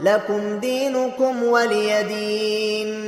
لكم دينكم ولي دين